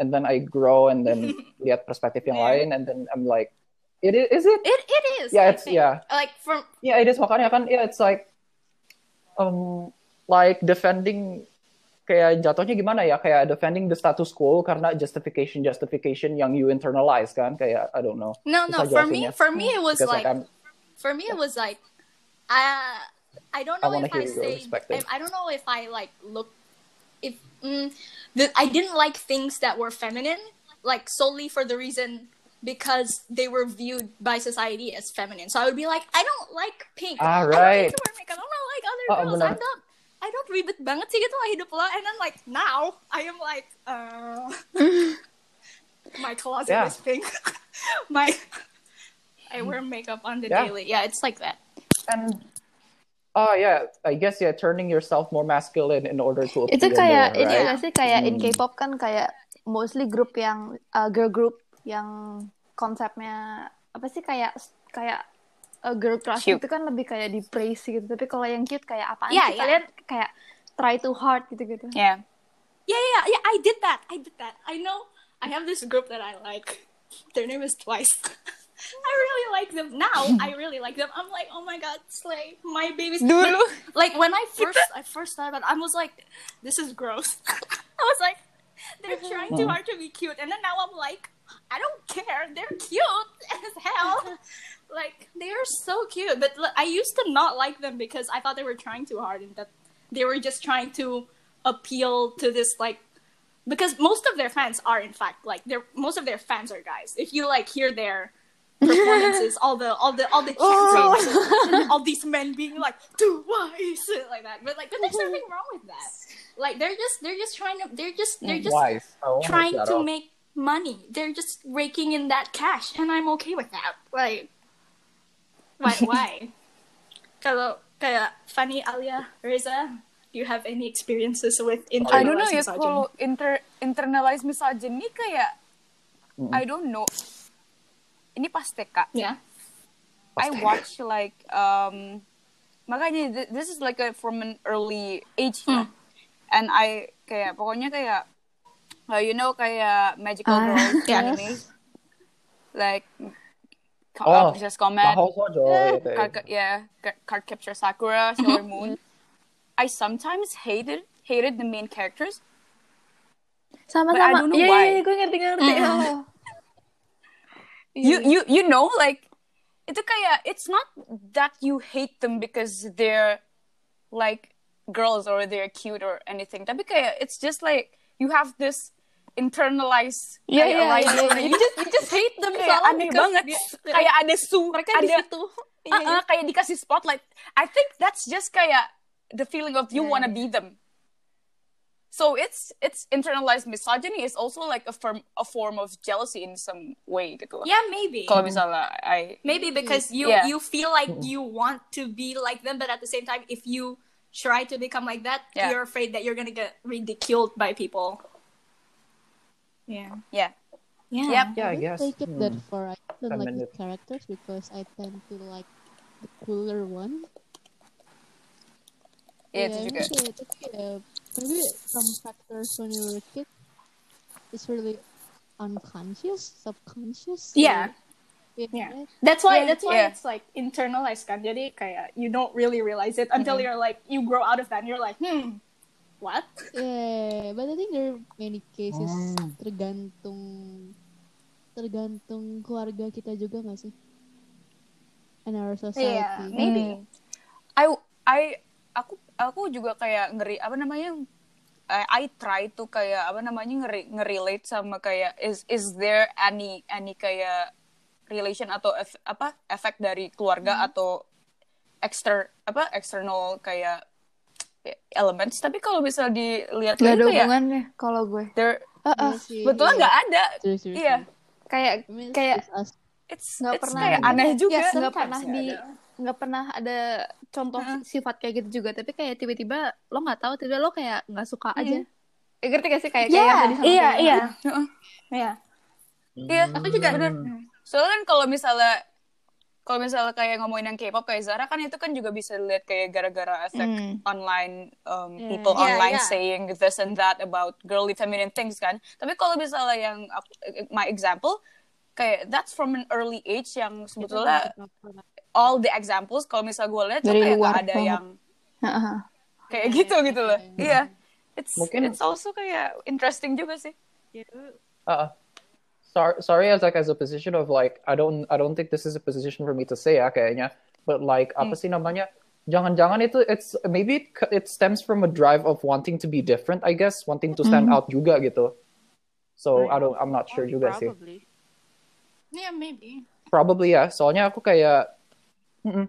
and then I grow and then lihat perspektif yang Yeah. lain, and then I'm like, it is, is it? It it is. Yeah, I it's- think. yeah. Like from Yeah, it is makanya kan, yeah, it's like, um, like defending kayak jatuhnya gimana ya kayak defending the status quo karena justification justification yang you internalize kan kayak I don't know no no for me for me it was because like like for me it was like uh, I don't know wanna if I say. I, I don't know if I like look if mm, the, I didn't like things that were feminine like solely for the reason because they were viewed by society as feminine. So I would be like, I don't like pink. Ah, I don't right. to wear makeup. I don't like other girls. I'm not. I don't ribet banget sih gitu lah hidup lo. And then like now I am like, uh, my closet Yeah. is pink. my I wear makeup on the Yeah. daily. Yeah, it's like that. and oh yeah I guess yeah turning yourself more masculine in order to appeal itu kayak more, ini right? nggak sih kayak in Hmm. K-pop kan kayak mostly grup yang uh, girl group yang konsepnya apa sih kayak kayak a girl crush Cute. itu kan lebih kayak di praise gitu tapi kalau yang cute kayak apaan Yeah, sih yeah. kalian kayak try too hard gitu gitu Yeah. Yeah, yeah, yeah. I did that. I did that. I know. I have this group that I like. Their name is Twice. I really like them now. I really like them. I'm like, oh my god, slay my babies. Dulu. Like when I first I first thought about, it, I was like, this is gross. I was like, they're trying too hard to be cute, and then now I'm like, I don't care. They're cute as hell. like they are so cute, but I used to not like them because I thought they were trying too hard and that they were just trying to appeal to this like because most of their fans are in fact like they're most of their fans are guys. If you like hear their performances, all the all the all the chants, oh. all these men being like two wise like that. But like, but there's nothing wrong with that. Like they're just they're just trying to they're just they're just Wise. Trying to up. make money. They're just raking in that cash, and I'm okay with that. Like, why? why? Kalau kayak Fanny, Alia, Reza, do you have any experiences with internalized I don't know internalized ya misogyny? kalau inter internalized misogyny kayak I don't know. Ini pas TK. Yeah. I watch like um makanya th- this is like a from an early age ya. And I kayak pokoknya kayak uh, you know kayak magical Ah, girls yes. anime. Like Oh, uh, Princess Comet, Mahosojo, eh, gitu ya. card, yeah, Ca- card capture Sakura, Sailor Moon. I sometimes hated hated the main characters. Sama-sama. Iya, iya, iya, gue ngerti-ngerti. Oh. You you you know like itu kayak it's not that you hate them because they're like girls or they're cute or anything tapi kayak it's just like you have this internalized kayak iya, rivalry. iya, iya. You just, you just hate them kayak aneh banget dia- kayak ada su mereka ada di situ. Uh-uh, iya. kayak dikasih spotlight I think that's just kayak the feeling of you Yeah, wanna yeah. be them so it's it's internalized misogyny is also like a form a form of jealousy in some way gitu Yeah, maybe. kalau misalnya I Maybe because you Yeah. you feel like you want to be like them, but at the same time, if you try to become like that, Yeah. you're afraid that you're gonna get ridiculed by people. Yeah. yeah Yeah. Yep. Yeah, I don't guess. take it that Hmm. far. I don't like the characters because I tend to like the cooler one. Iya, itu juga. maybe, tapi, uh, maybe some factors when you were a kid, it's really unconscious, subconscious. Yeah. Yeah. Yeah. right? That's why Yeah, that's why yeah. it's like internalized kan. Jadi kayak you don't really realize it until you're like you grow out of that and you're like, hmm, what? Yeah, but I think there are many cases Hmm. tergantung tergantung keluarga kita juga nggak sih? And our society. Yeah, maybe. Hmm. I I aku aku juga kayak ngeri apa namanya I, I try to kayak apa namanya ngeri ngerelate sama kayak is is there any any kayak relation atau ef- apa efek dari keluarga atau exter apa external kayak elements tapi kalau bisa dilihat Gak ada hubungannya kalau gue. there Heeh. Iya sih, sebetulnya iya. nggak ada iya serius. Kayak kayak it's nggak it's pernah kayak aneh juga Yes, nggak pernah di ada. Nggak pernah ada contoh sifat kayak gitu juga tapi kayak tiba-tiba lo nggak tahu tiba lo kayak nggak suka aja Eh, ngerti gak sih kayak kayak yang tadi sama iya, kayak- iya. Heeh. Iya. Iya, Hmm. aku juga bener. Soalnya kan kalau misalnya kalau misalnya kayak ngomongin yang K-pop kayak Zara kan itu kan juga bisa dilihat kayak gara-gara efek Hmm. online um, Yeah. people Yeah, online yeah. saying this and that about girly feminine things kan. Tapi kalau misalnya yang my example kayak that's from an early age yang sebetulnya all the examples kalau misalnya gue lihat tuh Dari kayak luar nggak ada yang kayak gitu gitu loh. Iya. It's Mungkin- it's also kayak interesting juga sih. Uh, sorry, sorry as like as a position of like I don't I don't think this is a position for me to say ya kayaknya. But like apa sih namanya? Jangan-jangan itu it's maybe it, it stems from a drive of wanting to be different, I guess, wanting to stand out juga gitu. So I don't I'm not sure juga sih. Probably. Yeah, maybe. Probably ya. Soalnya aku kayak mm-mm.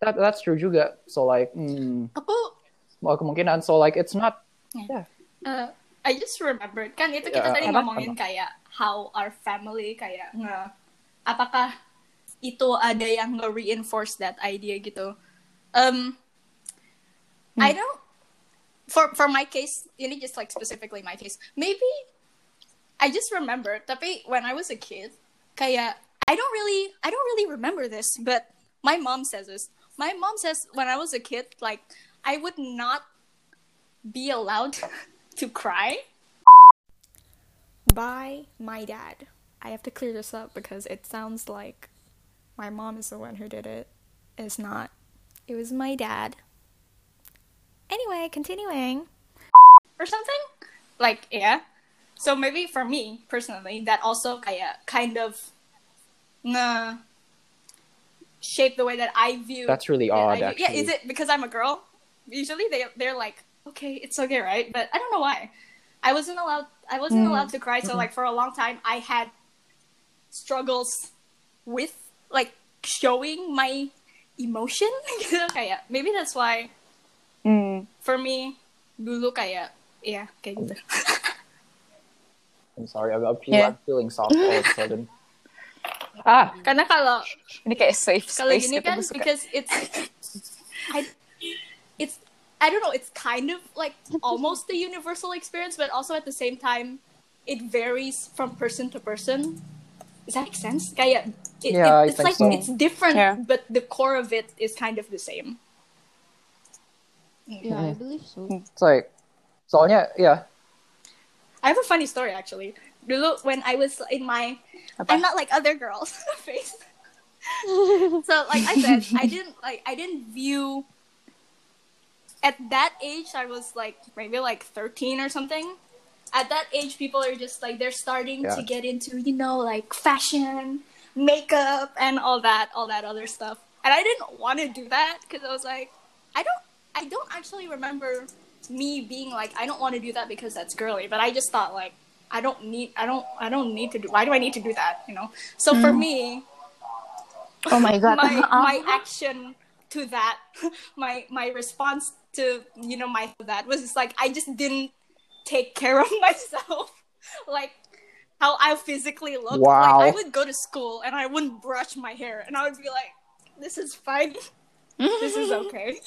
that that's true juga. So like hmm, Aku well, kemungkinan so like it's not uh, I just remembered kan itu kita Ya, tadi apa? ngomongin kayak how our family kayak nge apakah itu ada yang nge-reinforce that idea gitu. Um, I don't for for my case ini just like specifically my case. Maybe I just remember tapi when I was a kid kayak I don't really I don't really remember this but my mom says this. My mom says when I was a kid like I would not be allowed to cry by my dad. I have to clear this up because it sounds like my mom is the one who did it. It's not. It was my dad. Anyway, continuing. Or something? Like, yeah. So maybe for me, personally, that also uh, kind of nah, shape the way that I view That's really that odd, view- actually. Yeah, is it because I'm a girl? Usually they, they're like, okay, it's okay, right? But I don't know why. I wasn't allowed I wasn't allowed to cry, so like for a long time I had struggles with like showing my emotion gitu kayak maybe that's why Mm. for me dulu kayak ya kayak gitu I'm sorry, I'm, I'm, Yeah. I'm feeling soft all of a sudden. Ah, karena kalau Ini kayak safe kalau gini kan suka. because it's I it's I don't know it's kind of like almost the universal experience but also at the same time it varies from person to person does that make sense kayak it, Yeah, it- it's like so. it's different Yeah. but the core of it is kind of the same Yeah, I believe so. it's like, soalnya, yeah. I have a funny story actually. Dulu when I was in my I'm not like other girls face. so like I said, I didn't like I didn't view at that age I was like maybe like 13 or something. At that age people are just like they're starting to get into, you know, like fashion, makeup and all that, all that other stuff. And I didn't want to do that because I was like I don't I don't actually remember me being like I don't want to do that because that's girly, but I just thought like I don't need I don't I don't need to do why do I need to do that, you know? So for mm. me, Oh my god. my uh-huh. my action to that, my my response to you know my that was just like I just didn't take care of myself, like how I physically looked. Wow. Like I would go to school and I wouldn't brush my hair, and I would be like, "This is fine. Mm-hmm. this is okay.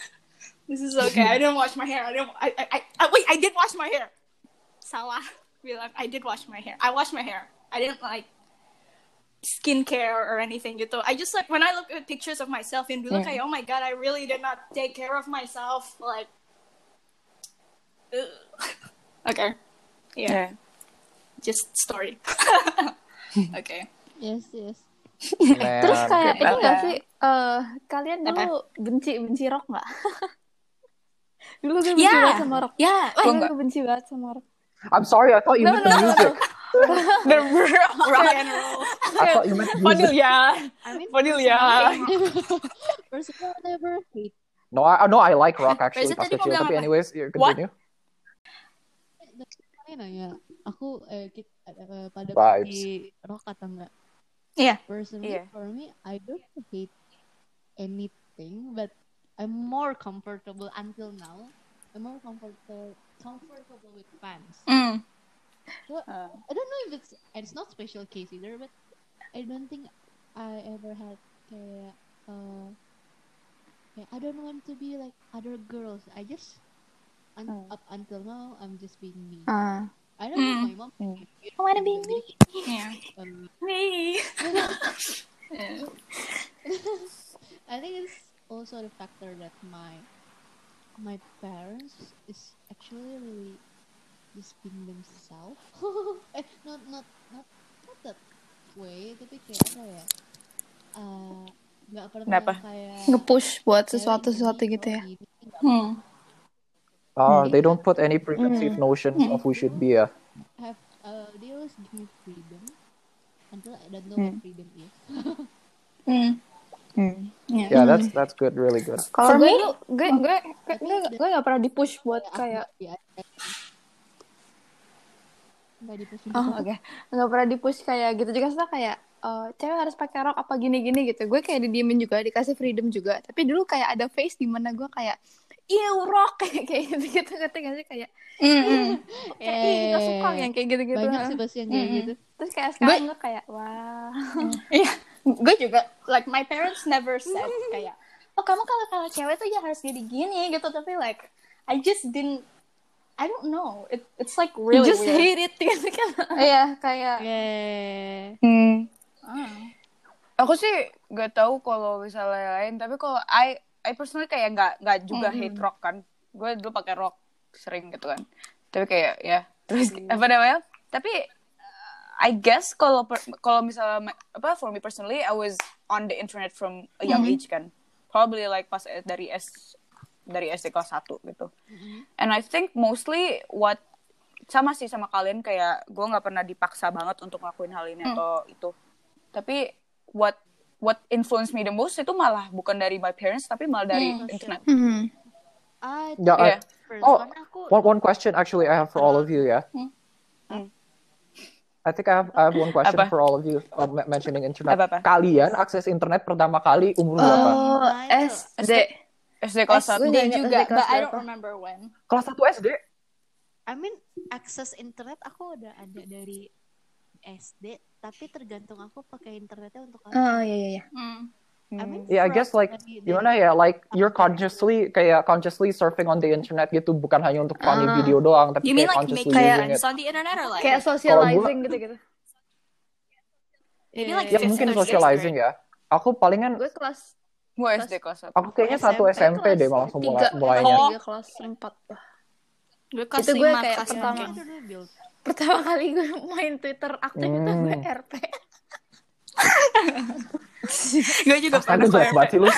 This is okay. I didn't wash my hair. I didn't. I, I, I, I wait. I did wash my hair. Salah. Bilang, I did wash my hair. I washed my hair. I didn't like skincare or anything gitu. I just like when I look at pictures of myself in dulu kayak oh my god, I really did not take care of myself. Like, ugh. okay, yeah, Yeah. just story. okay. Yes, yes. Terus kayak ini nggak Apa? sih? eh kalian Apa? dulu benci benci rock nggak? dulu gue benci Yeah. banget sama rock. Yeah. Dulu enggak. gue benci banget sama rock. I'm sorry, I thought you No, meant no, the no, no, music. rock and roll. I thought you meant music. ya. I mean, I never hate. No, I no, I like rock actually. Pas kecil. Tapi anyways, you What? continue. Saya nanya, aku eh, eh, pada Vibes. rock atau enggak? Yeah. Personally, Iya. for me, I don't hate anything, but I'm more comfortable until now. I'm more comfortable comfortable with fans. Mm. So, Uh, I don't know if it's it's not special case either, but I don't think I ever had kayak uh, kayak I don't want to be like other girls. I just un- Hmm. up until now I'm just being me. Ah. I don't know Hmm. my mom. You I wanna be me. Yeah. um, Me. I think it's also the factor that my my parents is actually really just being themselves. eh, not not not not that way, tapi kayak apa ya? Uh, nggak pernah Kenapa? kayak Nge-push buat cewek sesuatu-sesuatu gini, gitu ya. gini, Hmm. Ah, they don't put any preconceived notions of who should be. Yeah. have uh, they always give me freedom until I don't know what Hmm. freedom is. Hmm. Hmm. Yeah, that's that's good. Really good. Kalau For gue gue gue gue gue, gue gak pernah di-push buat kayak ya, dipusin Oh oke, nggak pernah di-push kayak gitu juga setelah kayak eh, cewek harus pakai rok apa gini-gini gitu. Gue kayak didiemin juga, dikasih freedom juga. Tapi dulu kayak ada phase di mana gue kayak iya rok kayak kayak gitu gitu ngerti gak sih kayak Mm-mm. kayak ih gak suka yang kayak gitu gitu. banyak sih bahasa yang kayak Mm-mm. gitu Terus kayak sekarang gue kayak wah. Iya, gue juga like my parents never said kayak oh kamu kalau kalau cewek tuh ya harus jadi gini gitu tapi like I just didn't I don't know it it's like really just weird. hate it gitu kan. Iya kayak yeah. Hmm. ah. Aku sih gak tahu kalau misalnya lain, tapi kalau I I personally kayak nggak nggak juga hate rock kan. Gue dulu pakai rock sering gitu kan. Tapi kayak ya terus apa namanya? Tapi I guess kalau kalau misalnya apa for me personally I was on the internet from a young Mhm. age kan. Probably like pas dari S dari SD kelas 1 gitu. And I think mostly what sama sih sama kalian kayak gue nggak pernah dipaksa banget untuk ngelakuin hal ini Hmm. atau itu. Tapi what what influenced me the most itu malah bukan dari my parents tapi malah dari Hmm. internet. Hmm. I Yeah, I- Yeah. first Oh, one aku One one question actually I have for all of you, yeah. Hmm. I think I have I have one question Apa? for all of you uh, mentioning internet. Apa-apa? Kalian akses internet pertama kali umur berapa? Oh, itu. SD. SD kelas SD 1. nggak ingat juga, SD kelas but I berapa. don't remember when. Kelas 1 SD? I mean akses internet aku udah ada dari SD tapi tergantung aku pakai internetnya untuk apa. Oh, iya, iya, iya. Hmm. I mean, Yeah, I guess like gimana ya, like you're consciously kayak consciously surfing on the internet gitu, bukan hanya untuk funny Ah. video doang, tapi You mean kayak like consciously using friends it. on the internet or like? Kayak socializing gitu-gitu. Maybe Yeah, like Ya mungkin socializing ya. Aku palingan, Gue kelas Gue SD kelas 1. aku kayaknya satu SMP deh malah mulai mulainya. kelas Oh. kelas empat. Gue kelas Itu gue kayak pertama. Pertama kali gue main Twitter aktif itu gue Hmm. RP. Gue juga Astaga jelek banget sih lu.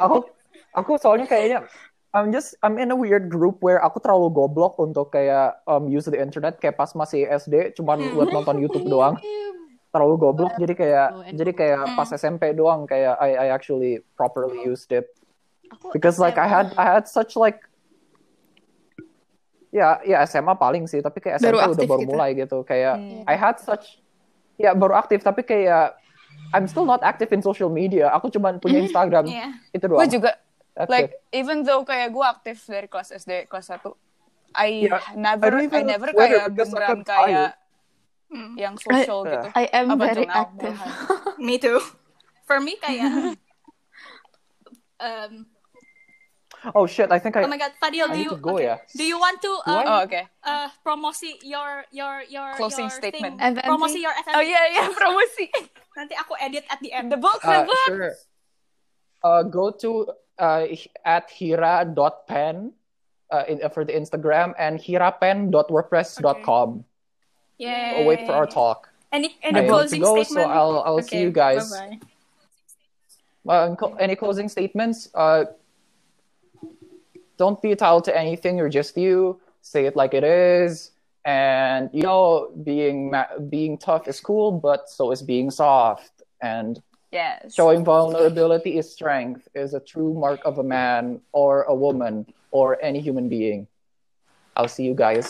Aku aku soalnya kayaknya I'm just I'm in a weird group where aku terlalu goblok untuk kayak um, use the internet kayak pas masih SD cuman Hmm. buat nonton YouTube doang. Terlalu goblok jadi kayak Oh, jadi kayak Hmm. pas SMP doang kayak I I actually properly used it. Because like I had I had such like ya ya SMA paling sih tapi kayak SMP Baru udah baru gitu. mulai gitu kayak Hmm. I had such ya baru aktif tapi kayak I'm still not active in social media aku cuma punya Instagram Iya. itu Gue doang juga That's like it. even though kayak gue aktif dari kelas SD kelas 1 I Yeah, never I I, never kayak beneran kayak Hmm. yang social I- gitu. I am Up very active. Me too. For me kayak um oh shit I think I oh my god, Fadil, I do need you to go okay. ya do you want to Do um, Oh oke. uh promosi your your your Closing your statement. thing. FMV? promosi your FMV. Oh yeah iya promosi. Nanti aku edit at the end. The book, Uh, the book. sure uh, go to uh, at hira.pen uh, in, for the Instagram and hirapen.wordpress.com Yay. oh, wait for our talk Any I any need to closing go, so? I'll- I'll see you guys. Bye-bye. Uh, any closing statements? Uh, don't be entitled to anything. You're just you. Say it like it is. And you know, being being tough is cool, but so is being soft. And Yes. showing vulnerability is strength. Is a true mark of a man or a woman or any human being. I'll see you guys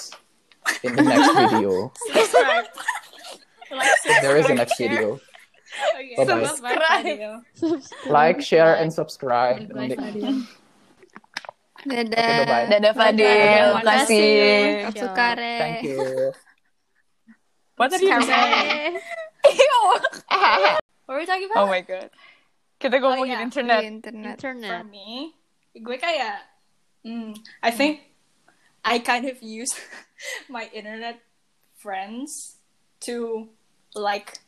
in the next video. Subscribe. If there is a next Share. video. Okay. Bye-bye. Bye-bye, Subscribe. Like, share, and subscribe. Bye, Fadil. Dadah. Okay, bye-bye. Dadah Fadil, Terima terima kasih. Apsukare. Thank you. What are you Apsukare. saying? What were we talking about? Oh my god. Kita ngomongin iya. internet. Di internet. For me, gue kayak, mm, I think I kind of use my internet friends to like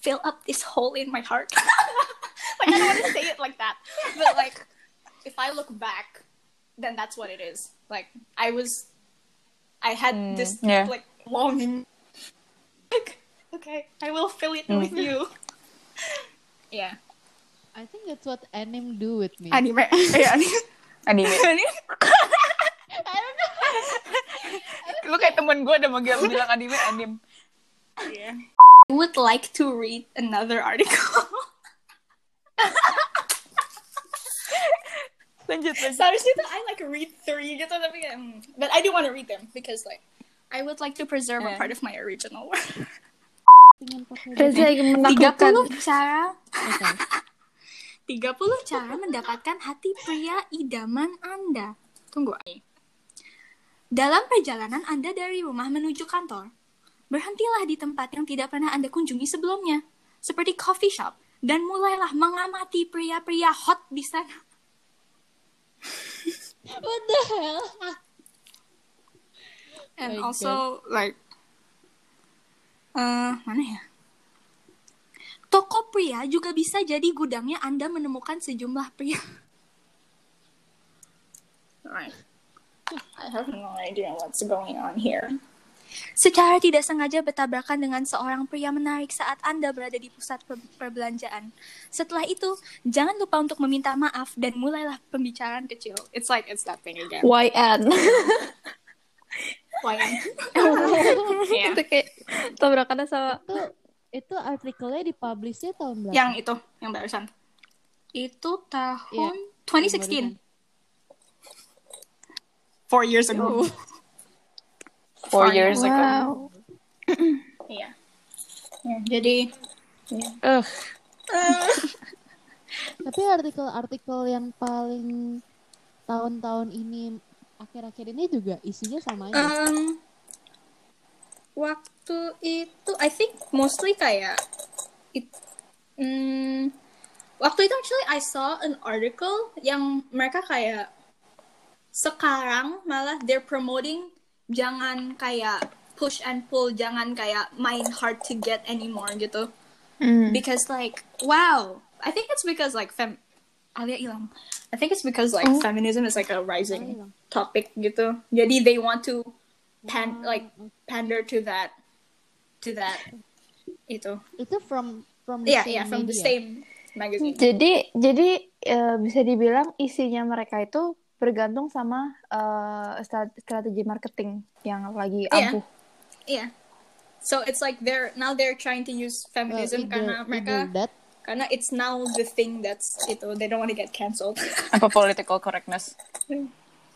fill up this hole in my heart. like I don't want to say it like that, but like if I look back, then that's what it is. Like I was, I had mm, this yeah. like longing. Like okay, I will fill it with mm. you. yeah, I think that's what anime do with me. anime. Yeah, anime. Anime. Anime. Lu kayak temen gue ada manggil bilang anime anime. Yeah. I would like to read another article. Lanjut lanjut. Seharusnya tuh I like read three gitu tapi kayak, hmm. but I do want to read them because like I would like to preserve a Yeah. part of my original work. Reza lagi 30 menaklukkan. cara Oke. 30 cara mendapatkan hati pria idaman Anda. Tunggu. Dalam perjalanan Anda dari rumah menuju kantor, berhentilah di tempat yang tidak pernah Anda kunjungi sebelumnya, seperti coffee shop, dan mulailah mengamati pria-pria hot di sana. What the hell? And My also like eh mana ya? Toko pria juga bisa jadi gudangnya Anda menemukan sejumlah pria. Alright. I have no idea what's going on here. Secara tidak sengaja bertabrakan dengan seorang pria menarik saat Anda berada di pusat per- perbelanjaan. Setelah itu, jangan lupa untuk meminta maaf dan mulailah pembicaraan kecil. It's like it's that thing again. YN. Why? Iya. itu kayak tabrakannya sama itu itu artikelnya dipublishnya tahun berapa? Yang itu, yang barusan. Itu tahun 2016. Four years ago. Four years ago. wow. Iya. Ya, jadi Ugh. Tapi artikel-artikel yang paling tahun-tahun ini akhir-akhir ini juga isinya sama aja. um, waktu itu I think mostly kayak it, mm, waktu itu actually I saw an article yang mereka kayak sekarang malah they're promoting jangan kayak push and pull jangan kayak main hard to get anymore gitu. Hmm. because like wow. I think it's because like fem Alia hilang I think it's because like Oh. feminism is like a rising topic gitu. Jadi they want to pan like pander to that to that itu. Itu from from the yeah same yeah from the media. same magazine. Jadi jadi eh, bisa dibilang isinya mereka itu bergantung sama eh, stra- strategi marketing yang lagi Iya. ampuh. yeah so it's like they're now they're trying to use Well, feminism either, karena mereka that karena it's now the thing that's itu they don't want to get cancelled Apa political correctness?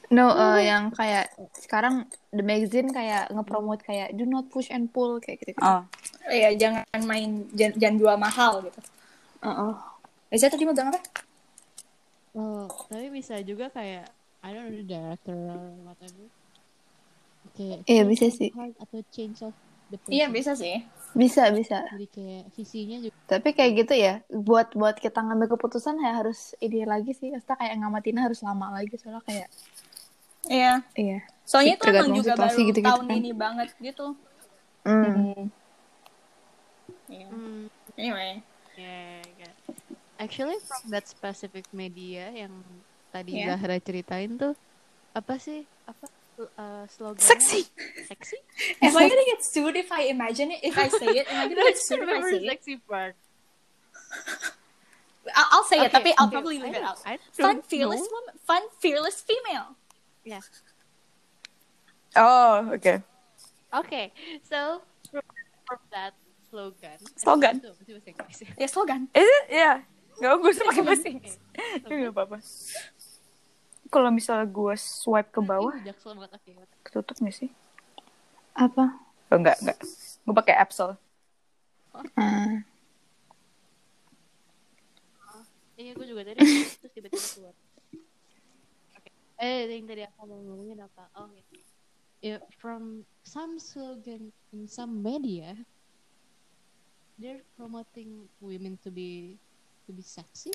No, eh, yang kayak sekarang the magazine kayak ngepromote kayak do not push and pull kayak gitu. Oh. ya jangan main jangan, jual mahal gitu Heeh. Reza tadi mau bilang apa well, tapi bisa juga kayak I don't know the director or whatever. Oke. Iya, bisa sih. Atau change of the person. iya bisa sih Bisa bisa. Jadi kayak visinya juga Tapi kayak gitu ya, buat buat kita ngambil keputusan ya harus ini lagi sih. Kita kayak ngamatinnya harus lama lagi soalnya kayak iya iya. soalnya itu emang juga baru gitu-gitu tahun kan. ini banget gitu Hmm. Iya. Hmm, anyway yeah, yeah. Actually from that specific media yang tadi Yeah. Zahra ceritain tuh apa sih? Apa uh, slogannya? Sexy. Sexy? Am I gonna get sued if I imagine it? If I say it, am I gonna get sued if I say it? sexy part. I'll, I'll say it, Okay, tapi I'll okay. probably leave I it out. I Fun, fearless know. woman. Fun, fearless female. Yeah. Oh, okay. Okay, so from, from that slogan. Slogan? Ya? Ya slogan. Is it? Yeah. Gak gue usah pakai bahasa Inggris. Gak apa-apa. Kalau misalnya gue swipe ke bawah, oke. ketutup gak sih? Apa? Oh, enggak, enggak. Gue pakai Absol. Ah. Iya, gue juga tadi terus tiba-tiba keluar. Eh, yang tadi aku mau ngomongin apa? Oh, ya. Yeah, from some slogan in some media, they're promoting women to be to be sexy.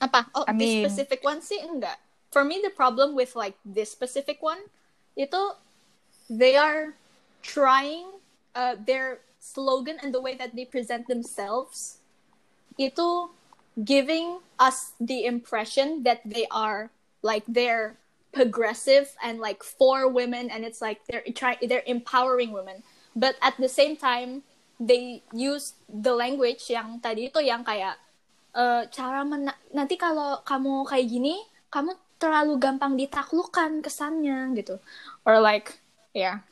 Apa? Oh, I this specific one sih enggak. For me, the problem with like this specific one, itu they are trying uh, their slogan and the way that they present themselves itu giving us the impression that they are like they're progressive and like for women and it's like they're trying they're empowering women but at the same time they use the language yang tadi itu yang kayak eh, cara mena- nanti kalau kamu kayak gini kamu terlalu gampang ditaklukkan kesannya gitu or like yeah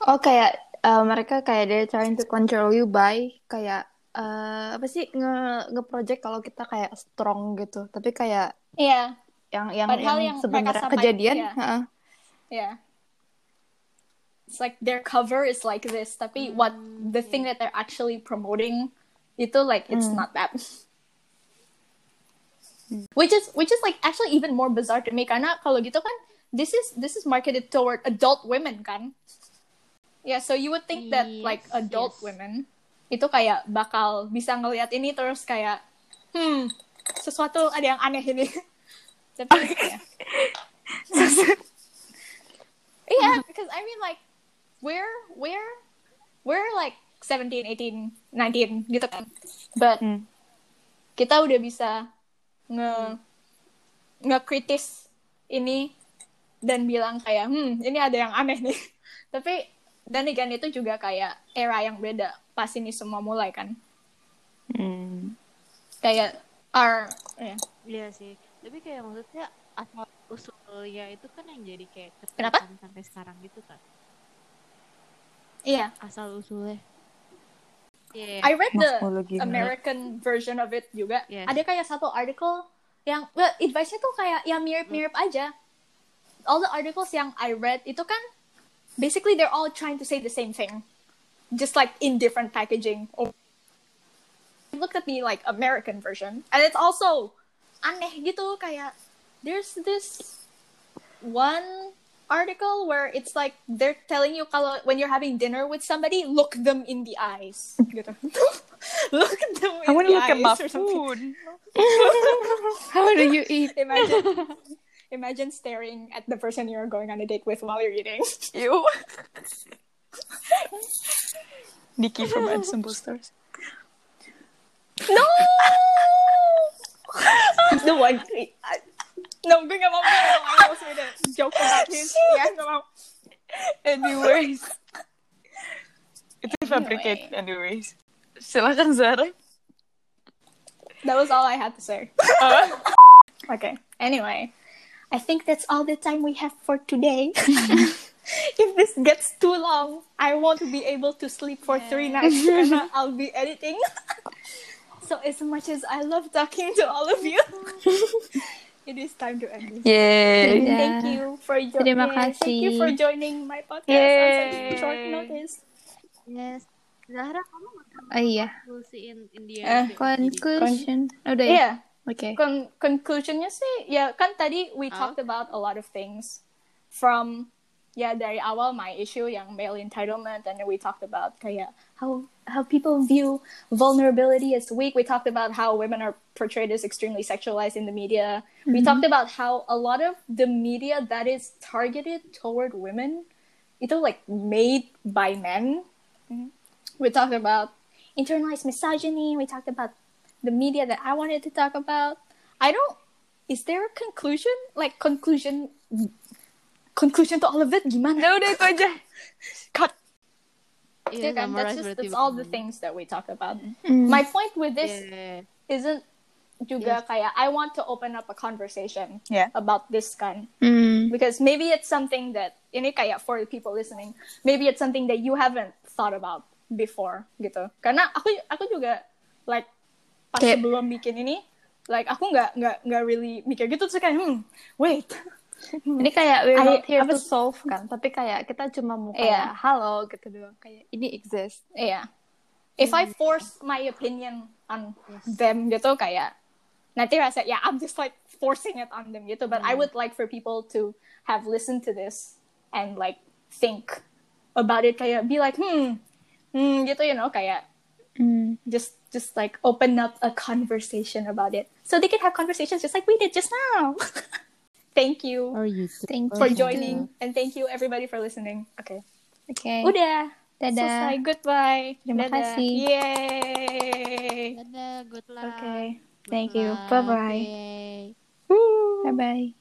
Oh kayak eh, mereka kayak dia trying to control you by kayak eh, apa sih nge nge-project kalau kita kayak strong gitu. Tapi kayak yeah yang yang Padahal yang yang sebenarnya kejadian, iya. heeh. Yeah. It's like their cover is like this, tapi what the thing that they're actually promoting itu like it's not that. Which is which is like actually even more bizarre to me karena kalau gitu kan this is this is marketed toward adult women kan. Yeah, so you would think that like Yes, adult yes. women itu kayak bakal bisa ngelihat ini terus kayak hmm sesuatu ada yang aneh ini. Tapi ya. Yeah, because I mean like we're we're we're like 17, 18, 19 gitu kan. But Hmm. kita udah bisa nge ngekritis ini dan bilang kayak hmm ini ada yang aneh nih. Tapi dan again itu juga kayak era yang beda pas ini semua mulai kan Hmm. kayak our ya. Iya sih. Tapi kayak maksudnya asal usulnya itu kan yang jadi kayak Kenapa? sampai sekarang gitu kan. iya Asal usulnya. Iya. I read the. American version of it juga. Yes. Ada kayak satu article yang well, advice-nya tuh kayak ya mirip-mirip aja. All the articles yang I read itu kan basically they're all trying to say the same thing. Just like in different packaging. Look at the like American version. And it's also aneh gitu kayak there's this one article where it's like they're telling you kalau when you're having dinner with somebody, look them in the eyes. Gitu. look them in I want the to look at my or food. How do you eat? Imagine imagine staring at the person you're going on a date with while you're eating. You. Nikki from Ensemble Stars. no! the one I- No, gue gak mau, gue gak mau. I a joke about his. Yeah, gak mau. Anyways. Itu fabricate anyways. Silakan Zara. That was all I had to say. Okay. Anyway, I think that's all the time we have for today. if this gets too long, I won't be able to sleep for three nights and I'll be editing. so as much as I love talking to all of you, it is time to end this. Yay. Dadah. Thank you for jo- Terima yeah, Thank you kasih. for joining my podcast on such short Yay. notice. Yes. Zahra kamu Oh iya. konklusiin India Eh, Conclusion. Udah ya? Yeah. Oke. Con- conclusionnya sih, ya kan tadi we talked about a lot of things from ya dari awal my issue yang male entitlement and then we talked about kayak how how people view vulnerability as weak. We talked about how women are portrayed as extremely sexualized in the media. We mm-hmm. talked about how a lot of the media that is targeted toward women itu like made by men. Mm-hmm. We talked about internalized misogyny. We talked about the media that I wanted to talk about. I don't. Is there a conclusion? Like conclusion? Conclusion to all of it? Gimana? Nah, udah itu aja. Cut. Iya, Yeah, kan? That's just that's all the things that we talked about. Mm. My point with this Iya. isn't juga Yes. kayak I want to open up a conversation Yeah. about this kan Mm. because maybe it's something that ini kayak for the people listening maybe it's something that you haven't thought about before gitu karena aku aku juga like pas Kayak- sebelum bikin ini like aku nggak nggak nggak really mikir gitu terus kayak hmm wait Ini kayak we're not here apa to solve kan, tapi kayak kita cuma mau Iya. kayak halo gitu doang, kayak ini exist. yeah if I force my opinion on them gitu kayak nanti rasa ya I'm just like forcing it on them gitu. But I would like for people to have listened to this and like think about it. Kayak be like hmm hmm gitu you know kayak Mm. just just like open up a conversation about it. So they can have conversations just like we did just now thank you oh, Or YouTube. Thank for you. joining and thank you everybody for listening okay Okay. udah Dadah. selesai goodbye Terima Dadah. kasih. yay Dadah, good luck. okay Good thank you bye bye Yay. Bye bye.